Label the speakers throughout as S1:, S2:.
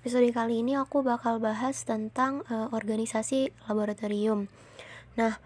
S1: Episode kali ini aku bakal bahas tentang uh, organisasi laboratorium. Nah,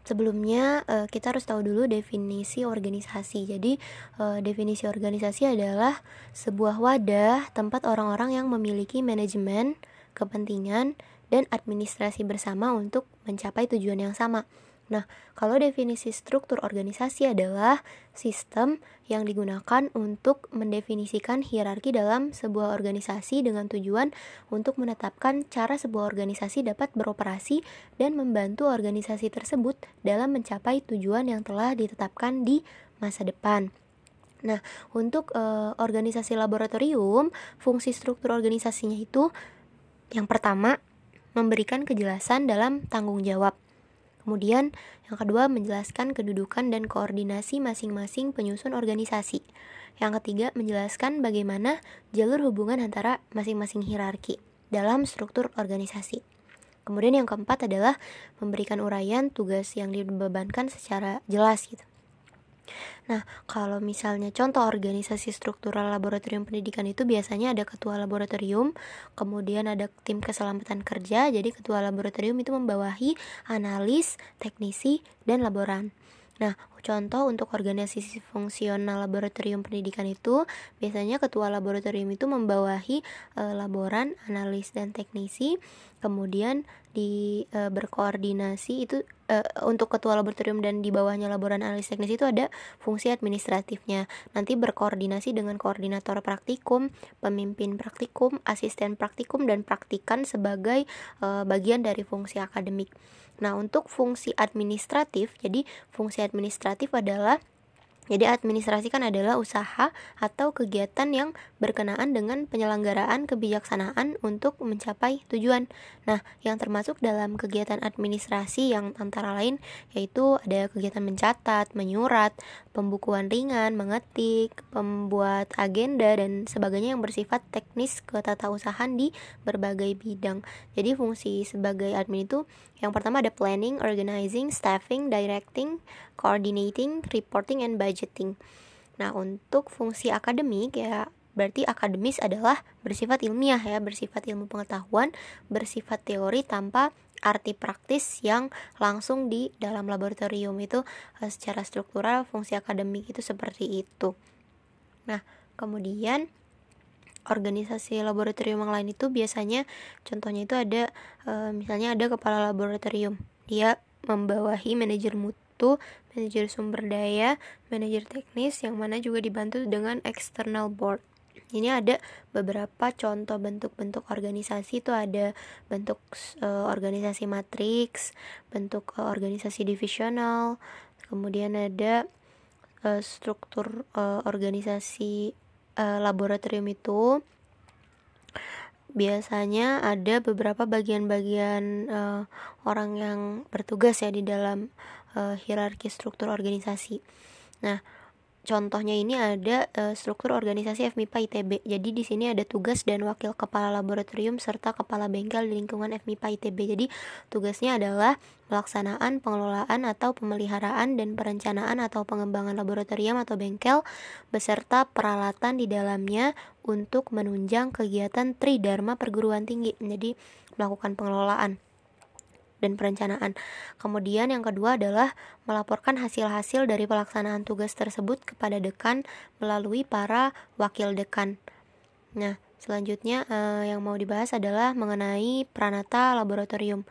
S1: sebelumnya uh, kita harus tahu dulu definisi organisasi. Jadi, uh, definisi organisasi adalah sebuah wadah tempat orang-orang yang memiliki manajemen, kepentingan, dan administrasi bersama untuk mencapai tujuan yang sama. Nah, kalau definisi struktur organisasi adalah sistem yang digunakan untuk mendefinisikan hierarki dalam sebuah organisasi dengan tujuan untuk menetapkan cara sebuah organisasi dapat beroperasi dan membantu organisasi tersebut dalam mencapai tujuan yang telah ditetapkan di masa depan. Nah, untuk e, organisasi laboratorium, fungsi struktur organisasinya itu yang pertama memberikan kejelasan dalam tanggung jawab. Kemudian, yang kedua, menjelaskan kedudukan dan koordinasi masing-masing penyusun organisasi. Yang ketiga, menjelaskan bagaimana jalur hubungan antara masing-masing hierarki dalam struktur organisasi. Kemudian yang keempat adalah memberikan uraian tugas yang dibebankan secara jelas gitu. Nah, kalau misalnya contoh organisasi struktural laboratorium pendidikan itu biasanya ada ketua laboratorium, kemudian ada tim keselamatan kerja, jadi ketua laboratorium itu membawahi analis, teknisi, dan laboran. Nah, contoh untuk organisasi fungsional laboratorium pendidikan itu biasanya ketua laboratorium itu membawahi e, laboran, analis dan teknisi, kemudian di e, berkoordinasi itu e, untuk ketua laboratorium dan di bawahnya laboran analis teknis itu ada fungsi administratifnya. Nanti berkoordinasi dengan koordinator praktikum, pemimpin praktikum, asisten praktikum dan praktikan sebagai e, bagian dari fungsi akademik. Nah, untuk fungsi administratif, jadi fungsi administratif adalah jadi administrasi kan adalah usaha atau kegiatan yang berkenaan dengan penyelenggaraan kebijaksanaan untuk mencapai tujuan. Nah, yang termasuk dalam kegiatan administrasi yang antara lain yaitu ada kegiatan mencatat, menyurat, pembukuan ringan, mengetik, pembuat agenda dan sebagainya yang bersifat teknis ketatausahaan di berbagai bidang. Jadi fungsi sebagai admin itu yang pertama ada planning, organizing, staffing, directing, coordinating, reporting, and budgeting. Nah, untuk fungsi akademik ya berarti akademis adalah bersifat ilmiah ya, bersifat ilmu pengetahuan, bersifat teori tanpa arti praktis yang langsung di dalam laboratorium itu eh, secara struktural fungsi akademik itu seperti itu. Nah, kemudian organisasi laboratorium yang lain itu biasanya contohnya itu ada e, misalnya ada kepala laboratorium dia membawahi manajer mutu manajer sumber daya manajer teknis yang mana juga dibantu dengan external board. Ini ada beberapa contoh bentuk-bentuk organisasi. Itu ada bentuk uh, organisasi matriks, bentuk uh, organisasi divisional, kemudian ada uh, struktur uh, organisasi uh, laboratorium itu. Biasanya ada beberapa bagian-bagian uh, orang yang bertugas ya di dalam uh, hierarki struktur organisasi. Nah, Contohnya ini ada e, struktur organisasi FMIPA ITB. Jadi di sini ada tugas dan wakil kepala laboratorium serta kepala bengkel di lingkungan FMIPA ITB. Jadi tugasnya adalah pelaksanaan, pengelolaan atau pemeliharaan dan perencanaan atau pengembangan laboratorium atau bengkel beserta peralatan di dalamnya untuk menunjang kegiatan Tridharma perguruan tinggi. Jadi melakukan pengelolaan dan perencanaan. Kemudian yang kedua adalah melaporkan hasil-hasil dari pelaksanaan tugas tersebut kepada dekan melalui para wakil dekan. Nah, selanjutnya eh, yang mau dibahas adalah mengenai pranata laboratorium.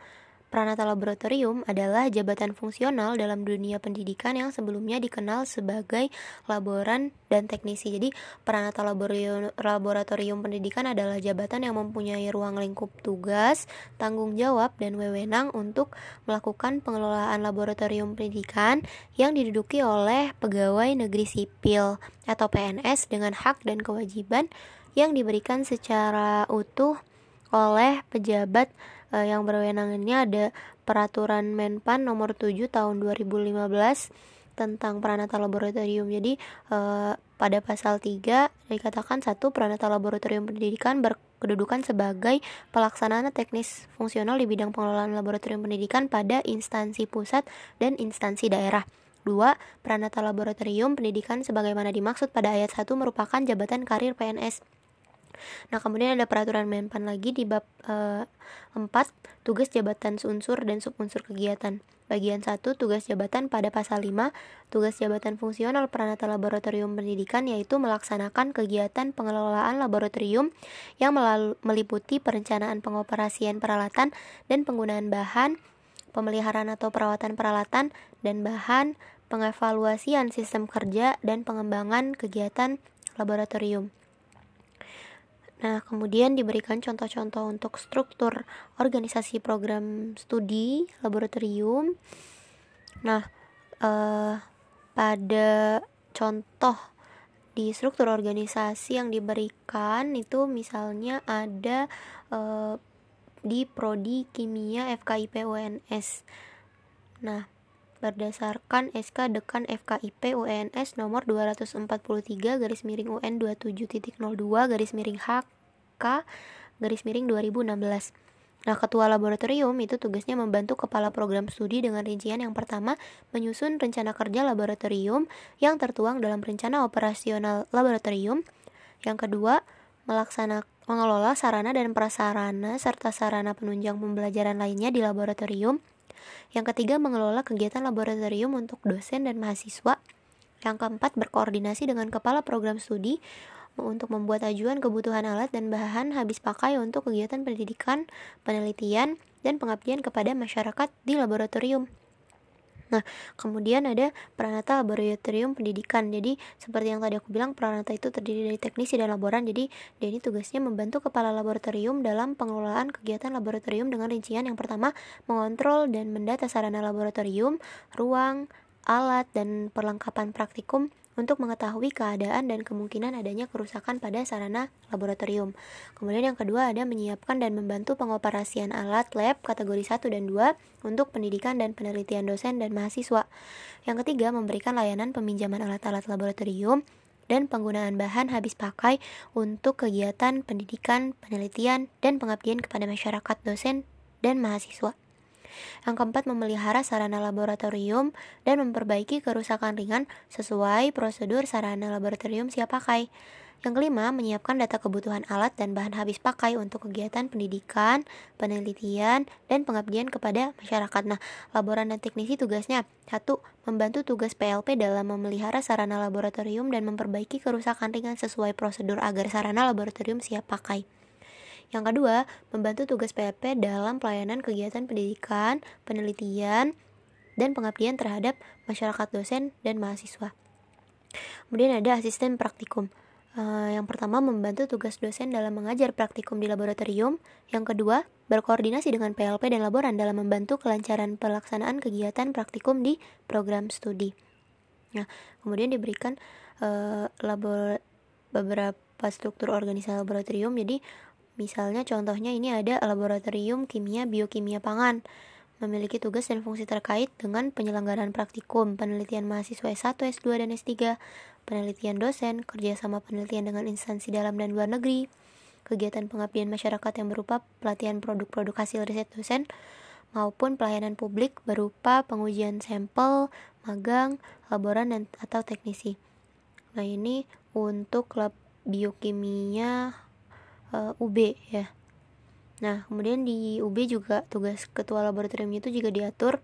S1: Pranata laboratorium adalah jabatan fungsional dalam dunia pendidikan yang sebelumnya dikenal sebagai laboran dan teknisi. Jadi, pranata laboratorium, pendidikan adalah jabatan yang mempunyai ruang lingkup tugas, tanggung jawab, dan wewenang untuk melakukan pengelolaan laboratorium pendidikan yang diduduki oleh pegawai negeri sipil atau PNS dengan hak dan kewajiban yang diberikan secara utuh oleh pejabat uh, yang berwenang ini ada peraturan Menpan nomor 7 tahun 2015 tentang peranata laboratorium. Jadi uh, pada pasal 3 dikatakan satu peranata laboratorium pendidikan berkedudukan sebagai pelaksana teknis fungsional di bidang pengelolaan laboratorium pendidikan pada instansi pusat dan instansi daerah. 2. Peranata laboratorium pendidikan sebagaimana dimaksud pada ayat 1 merupakan jabatan karir PNS Nah, kemudian ada peraturan Menpan lagi di bab e, eh, 4, tugas jabatan unsur dan subunsur kegiatan. Bagian 1, tugas jabatan pada pasal 5, tugas jabatan fungsional peranata laboratorium pendidikan yaitu melaksanakan kegiatan pengelolaan laboratorium yang meliputi perencanaan pengoperasian peralatan dan penggunaan bahan, pemeliharaan atau perawatan peralatan dan bahan, pengevaluasian sistem kerja dan pengembangan kegiatan laboratorium. Nah, kemudian diberikan contoh-contoh untuk struktur organisasi program studi laboratorium. Nah, eh, pada contoh di struktur organisasi yang diberikan itu misalnya ada eh, di prodi kimia FKIP UNS. Nah, berdasarkan SK Dekan FKIP UNS nomor 243 garis miring UN 27.02 garis miring HK garis miring 2016. Nah, ketua laboratorium itu tugasnya membantu kepala program studi dengan rincian yang pertama, menyusun rencana kerja laboratorium yang tertuang dalam rencana operasional laboratorium. Yang kedua, melaksanakan mengelola sarana dan prasarana serta sarana penunjang pembelajaran lainnya di laboratorium. Yang ketiga, mengelola kegiatan laboratorium untuk dosen dan mahasiswa. Yang keempat, berkoordinasi dengan kepala program studi untuk membuat ajuan kebutuhan alat dan bahan habis pakai untuk kegiatan pendidikan, penelitian, dan pengabdian kepada masyarakat di laboratorium. Nah, kemudian ada peranata laboratorium pendidikan. Jadi, seperti yang tadi aku bilang, peranata itu terdiri dari teknisi dan laboran. Jadi, dia ini tugasnya membantu kepala laboratorium dalam pengelolaan kegiatan laboratorium dengan rincian yang pertama, mengontrol dan mendata sarana laboratorium, ruang, alat, dan perlengkapan praktikum untuk mengetahui keadaan dan kemungkinan adanya kerusakan pada sarana laboratorium. Kemudian yang kedua ada menyiapkan dan membantu pengoperasian alat lab kategori 1 dan 2 untuk pendidikan dan penelitian dosen dan mahasiswa. Yang ketiga memberikan layanan peminjaman alat-alat laboratorium dan penggunaan bahan habis pakai untuk kegiatan pendidikan, penelitian, dan pengabdian kepada masyarakat dosen dan mahasiswa. Yang keempat, memelihara sarana laboratorium dan memperbaiki kerusakan ringan sesuai prosedur sarana laboratorium siap pakai. Yang kelima, menyiapkan data kebutuhan alat dan bahan habis pakai untuk kegiatan pendidikan, penelitian, dan pengabdian kepada masyarakat. Nah, laboran dan teknisi tugasnya satu, membantu tugas PLP dalam memelihara sarana laboratorium dan memperbaiki kerusakan ringan sesuai prosedur agar sarana laboratorium siap pakai. Yang kedua, membantu tugas PLP dalam pelayanan kegiatan pendidikan, penelitian, dan pengabdian terhadap masyarakat dosen dan mahasiswa. Kemudian ada asisten praktikum. Uh, yang pertama membantu tugas dosen dalam mengajar praktikum di laboratorium. Yang kedua, berkoordinasi dengan PLP dan laboran dalam membantu kelancaran pelaksanaan kegiatan praktikum di program studi. Nah, kemudian diberikan uh, labor beberapa struktur organisasi laboratorium. Jadi Misalnya contohnya ini ada laboratorium kimia biokimia pangan memiliki tugas dan fungsi terkait dengan penyelenggaraan praktikum, penelitian mahasiswa S1, S2, dan S3, penelitian dosen, kerjasama penelitian dengan instansi dalam dan luar negeri, kegiatan pengabdian masyarakat yang berupa pelatihan produk-produk hasil riset dosen, maupun pelayanan publik berupa pengujian sampel, magang, laboran, dan atau teknisi. Nah ini untuk lab biokimia uh, eh, UB ya. Nah, kemudian di UB juga tugas ketua laboratoriumnya itu juga diatur.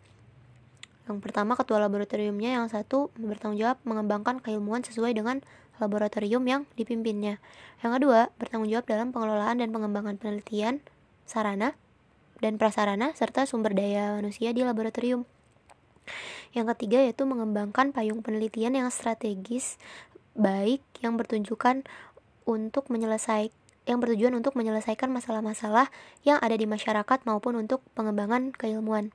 S1: Yang pertama ketua laboratoriumnya yang satu bertanggung jawab mengembangkan keilmuan sesuai dengan laboratorium yang dipimpinnya. Yang kedua, bertanggung jawab dalam pengelolaan dan pengembangan penelitian, sarana, dan prasarana serta sumber daya manusia di laboratorium. Yang ketiga yaitu mengembangkan payung penelitian yang strategis baik yang bertunjukan untuk menyelesaikan yang bertujuan untuk menyelesaikan masalah-masalah yang ada di masyarakat maupun untuk pengembangan keilmuan.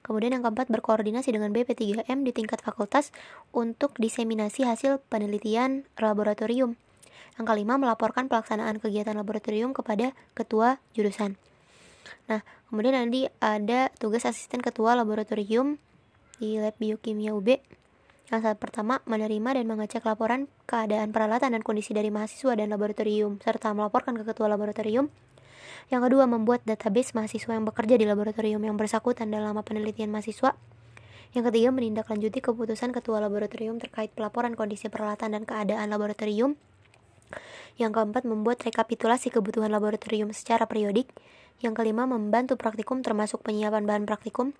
S1: Kemudian yang keempat berkoordinasi dengan BP3M di tingkat fakultas untuk diseminasi hasil penelitian laboratorium. Yang kelima melaporkan pelaksanaan kegiatan laboratorium kepada ketua jurusan. Nah, kemudian nanti ada tugas asisten ketua laboratorium di lab biokimia UB yang saat pertama, menerima dan mengecek laporan keadaan peralatan dan kondisi dari mahasiswa dan laboratorium, serta melaporkan ke ketua laboratorium. Yang kedua, membuat database mahasiswa yang bekerja di laboratorium yang bersangkutan dalam penelitian mahasiswa. Yang ketiga, menindaklanjuti keputusan ketua laboratorium terkait pelaporan kondisi peralatan dan keadaan laboratorium. Yang keempat, membuat rekapitulasi kebutuhan laboratorium secara periodik. Yang kelima, membantu praktikum termasuk penyiapan bahan praktikum.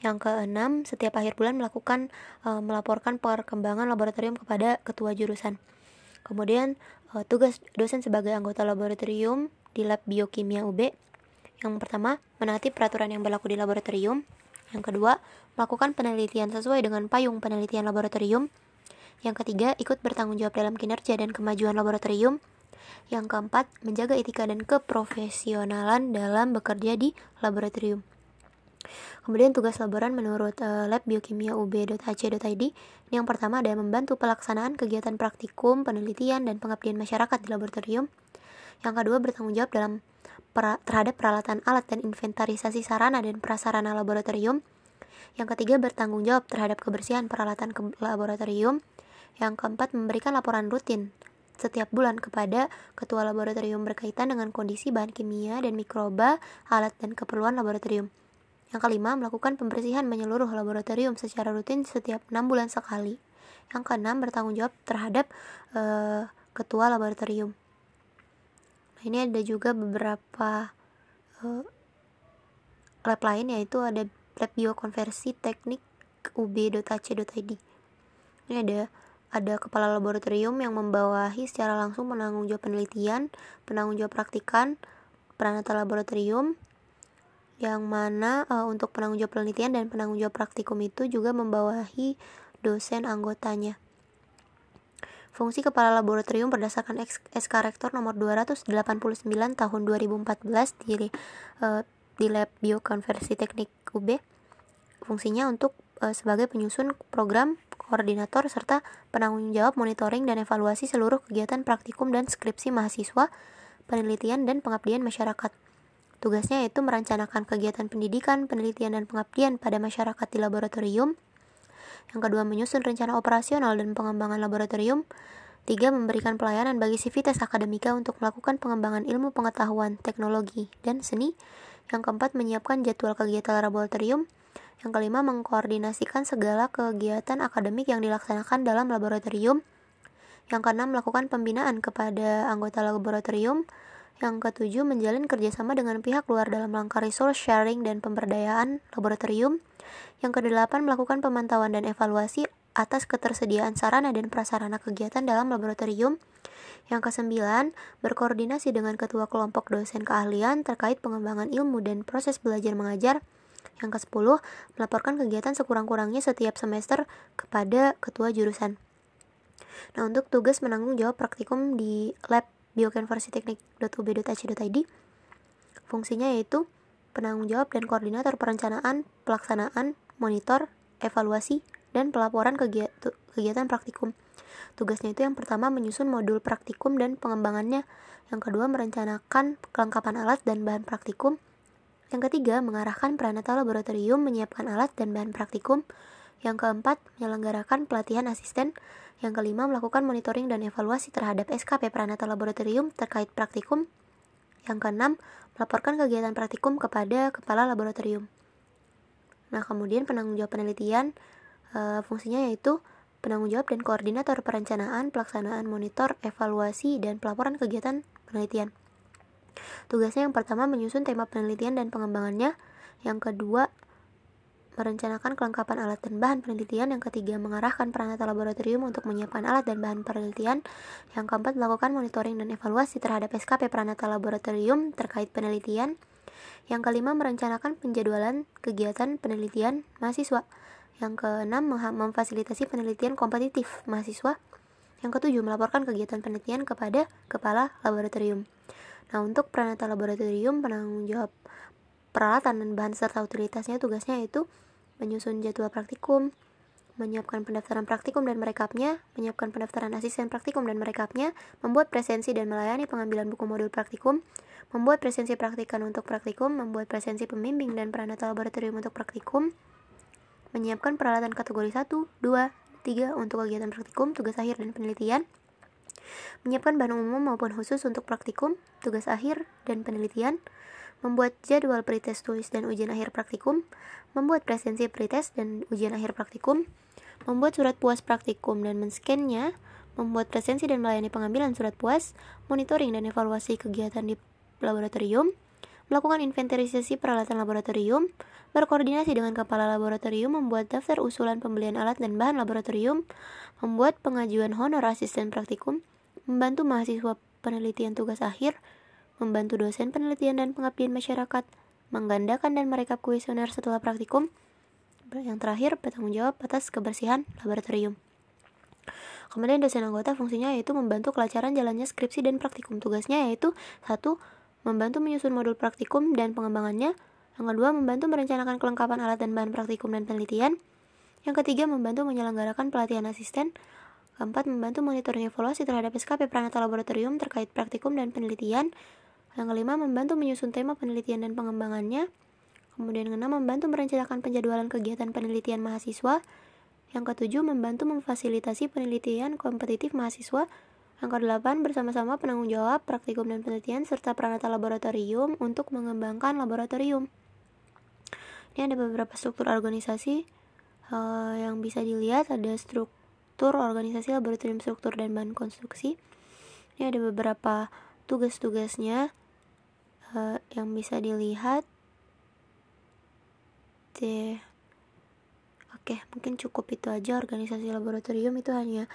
S1: Yang keenam, setiap akhir bulan melakukan e, melaporkan perkembangan laboratorium kepada ketua jurusan. Kemudian, e, tugas dosen sebagai anggota laboratorium di lab biokimia UB. Yang pertama, menaati peraturan yang berlaku di laboratorium. Yang kedua, melakukan penelitian sesuai dengan payung penelitian laboratorium. Yang ketiga, ikut bertanggung jawab dalam kinerja dan kemajuan laboratorium. Yang keempat, menjaga etika dan keprofesionalan dalam bekerja di laboratorium. Kemudian tugas laboran menurut uh, lab biokimia ub.ac.id yang pertama adalah membantu pelaksanaan kegiatan praktikum, penelitian, dan pengabdian masyarakat di laboratorium. Yang kedua bertanggung jawab dalam pra terhadap peralatan alat dan inventarisasi sarana dan prasarana laboratorium. Yang ketiga bertanggung jawab terhadap kebersihan peralatan ke laboratorium. Yang keempat memberikan laporan rutin setiap bulan kepada ketua laboratorium berkaitan dengan kondisi bahan kimia dan mikroba, alat dan keperluan laboratorium. Yang kelima, melakukan pembersihan menyeluruh laboratorium secara rutin setiap enam bulan sekali. Yang keenam, bertanggung jawab terhadap uh, ketua laboratorium. Nah, ini ada juga beberapa uh, lab lain yaitu ada lab biokonversi teknik ub.ac.id. Ini ada ada kepala laboratorium yang membawahi secara langsung penanggung jawab penelitian, penanggung jawab praktikan, peranata laboratorium, yang mana uh, untuk penanggung jawab penelitian dan penanggung jawab praktikum itu juga membawahi dosen anggotanya. Fungsi kepala laboratorium berdasarkan SK Rektor nomor 289 tahun 2014 di uh, di Lab Biokonversi Teknik UB. Fungsinya untuk uh, sebagai penyusun program koordinator, serta penanggung jawab monitoring dan evaluasi seluruh kegiatan praktikum dan skripsi mahasiswa, penelitian, dan pengabdian masyarakat. Tugasnya yaitu merencanakan kegiatan pendidikan, penelitian, dan pengabdian pada masyarakat di laboratorium. Yang kedua, menyusun rencana operasional dan pengembangan laboratorium. Tiga, memberikan pelayanan bagi sivitas akademika untuk melakukan pengembangan ilmu pengetahuan, teknologi, dan seni. Yang keempat, menyiapkan jadwal kegiatan laboratorium. Yang kelima, mengkoordinasikan segala kegiatan akademik yang dilaksanakan dalam laboratorium. Yang keenam, melakukan pembinaan kepada anggota laboratorium. Yang ketujuh, menjalin kerjasama dengan pihak luar dalam langkah resource sharing dan pemberdayaan laboratorium. Yang kedelapan, melakukan pemantauan dan evaluasi atas ketersediaan sarana dan prasarana kegiatan dalam laboratorium. Yang kesembilan, berkoordinasi dengan ketua kelompok dosen keahlian terkait pengembangan ilmu dan proses belajar mengajar yang ke-10, melaporkan kegiatan sekurang-kurangnya setiap semester kepada ketua jurusan. Nah, untuk tugas menanggung jawab praktikum di lab biokonversi teknik.ub.ac.id, fungsinya yaitu penanggung jawab dan koordinator perencanaan, pelaksanaan, monitor, evaluasi, dan pelaporan kegiatan praktikum. Tugasnya itu yang pertama menyusun modul praktikum dan pengembangannya, yang kedua merencanakan kelengkapan alat dan bahan praktikum, yang ketiga, mengarahkan peranata laboratorium menyiapkan alat dan bahan praktikum. Yang keempat, menyelenggarakan pelatihan asisten. Yang kelima, melakukan monitoring dan evaluasi terhadap SKP peranata laboratorium terkait praktikum. Yang keenam, melaporkan kegiatan praktikum kepada kepala laboratorium. Nah, kemudian penanggung jawab penelitian e, fungsinya yaitu penanggung jawab dan koordinator perencanaan, pelaksanaan, monitor, evaluasi, dan pelaporan kegiatan penelitian. Tugasnya yang pertama menyusun tema penelitian dan pengembangannya, yang kedua merencanakan kelengkapan alat dan bahan penelitian, yang ketiga mengarahkan peranata laboratorium untuk menyiapkan alat dan bahan penelitian, yang keempat melakukan monitoring dan evaluasi terhadap SKP peranata laboratorium terkait penelitian, yang kelima merencanakan penjadwalan kegiatan penelitian mahasiswa, yang keenam memfasilitasi penelitian kompetitif mahasiswa, yang ketujuh melaporkan kegiatan penelitian kepada kepala laboratorium. Nah, untuk peranata laboratorium, penanggung jawab peralatan dan bahan serta utilitasnya tugasnya itu menyusun jadwal praktikum, menyiapkan pendaftaran praktikum dan merekapnya, menyiapkan pendaftaran asisten praktikum dan merekapnya, membuat presensi dan melayani pengambilan buku modul praktikum, membuat presensi praktikan untuk praktikum, membuat presensi pembimbing dan peranata laboratorium untuk praktikum, menyiapkan peralatan kategori 1, 2, 3 untuk kegiatan praktikum, tugas akhir dan penelitian, menyiapkan bahan umum maupun khusus untuk praktikum, tugas akhir, dan penelitian, membuat jadwal pretest tulis dan ujian akhir praktikum, membuat presensi pretest dan ujian akhir praktikum, membuat surat puas praktikum dan men-scannya, membuat presensi dan melayani pengambilan surat puas, monitoring dan evaluasi kegiatan di laboratorium, melakukan inventarisasi peralatan laboratorium, berkoordinasi dengan kepala laboratorium, membuat daftar usulan pembelian alat dan bahan laboratorium, membuat pengajuan honor asisten praktikum, membantu mahasiswa penelitian tugas akhir, membantu dosen penelitian dan pengabdian masyarakat, menggandakan dan merekap kuesioner setelah praktikum, yang terakhir bertanggung jawab atas kebersihan laboratorium. Kemudian dosen anggota fungsinya yaitu membantu kelancaran jalannya skripsi dan praktikum. Tugasnya yaitu satu membantu menyusun modul praktikum dan pengembangannya. Yang kedua, membantu merencanakan kelengkapan alat dan bahan praktikum dan penelitian. Yang ketiga, membantu menyelenggarakan pelatihan asisten. Keempat, membantu monitoring evaluasi terhadap SKP Pranata Laboratorium terkait praktikum dan penelitian. Yang kelima, membantu menyusun tema penelitian dan pengembangannya. Kemudian yang keenam, membantu merencanakan penjadwalan kegiatan penelitian mahasiswa. Yang ketujuh, membantu memfasilitasi penelitian kompetitif mahasiswa. Yang kedelapan, bersama-sama penanggung jawab praktikum dan penelitian serta peranata laboratorium untuk mengembangkan laboratorium. Ini ada beberapa struktur organisasi uh, yang bisa dilihat. Ada struktur organisasi laboratorium struktur dan bahan konstruksi. Ini ada beberapa tugas-tugasnya uh, yang bisa dilihat. Oke, mungkin cukup itu aja organisasi laboratorium itu hanya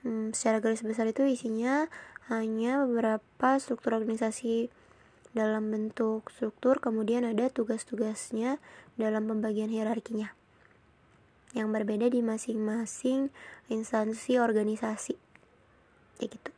S1: hmm, secara garis besar itu isinya hanya beberapa struktur organisasi dalam bentuk struktur kemudian ada tugas-tugasnya dalam pembagian hierarkinya. Yang berbeda di masing-masing instansi organisasi. Kayak gitu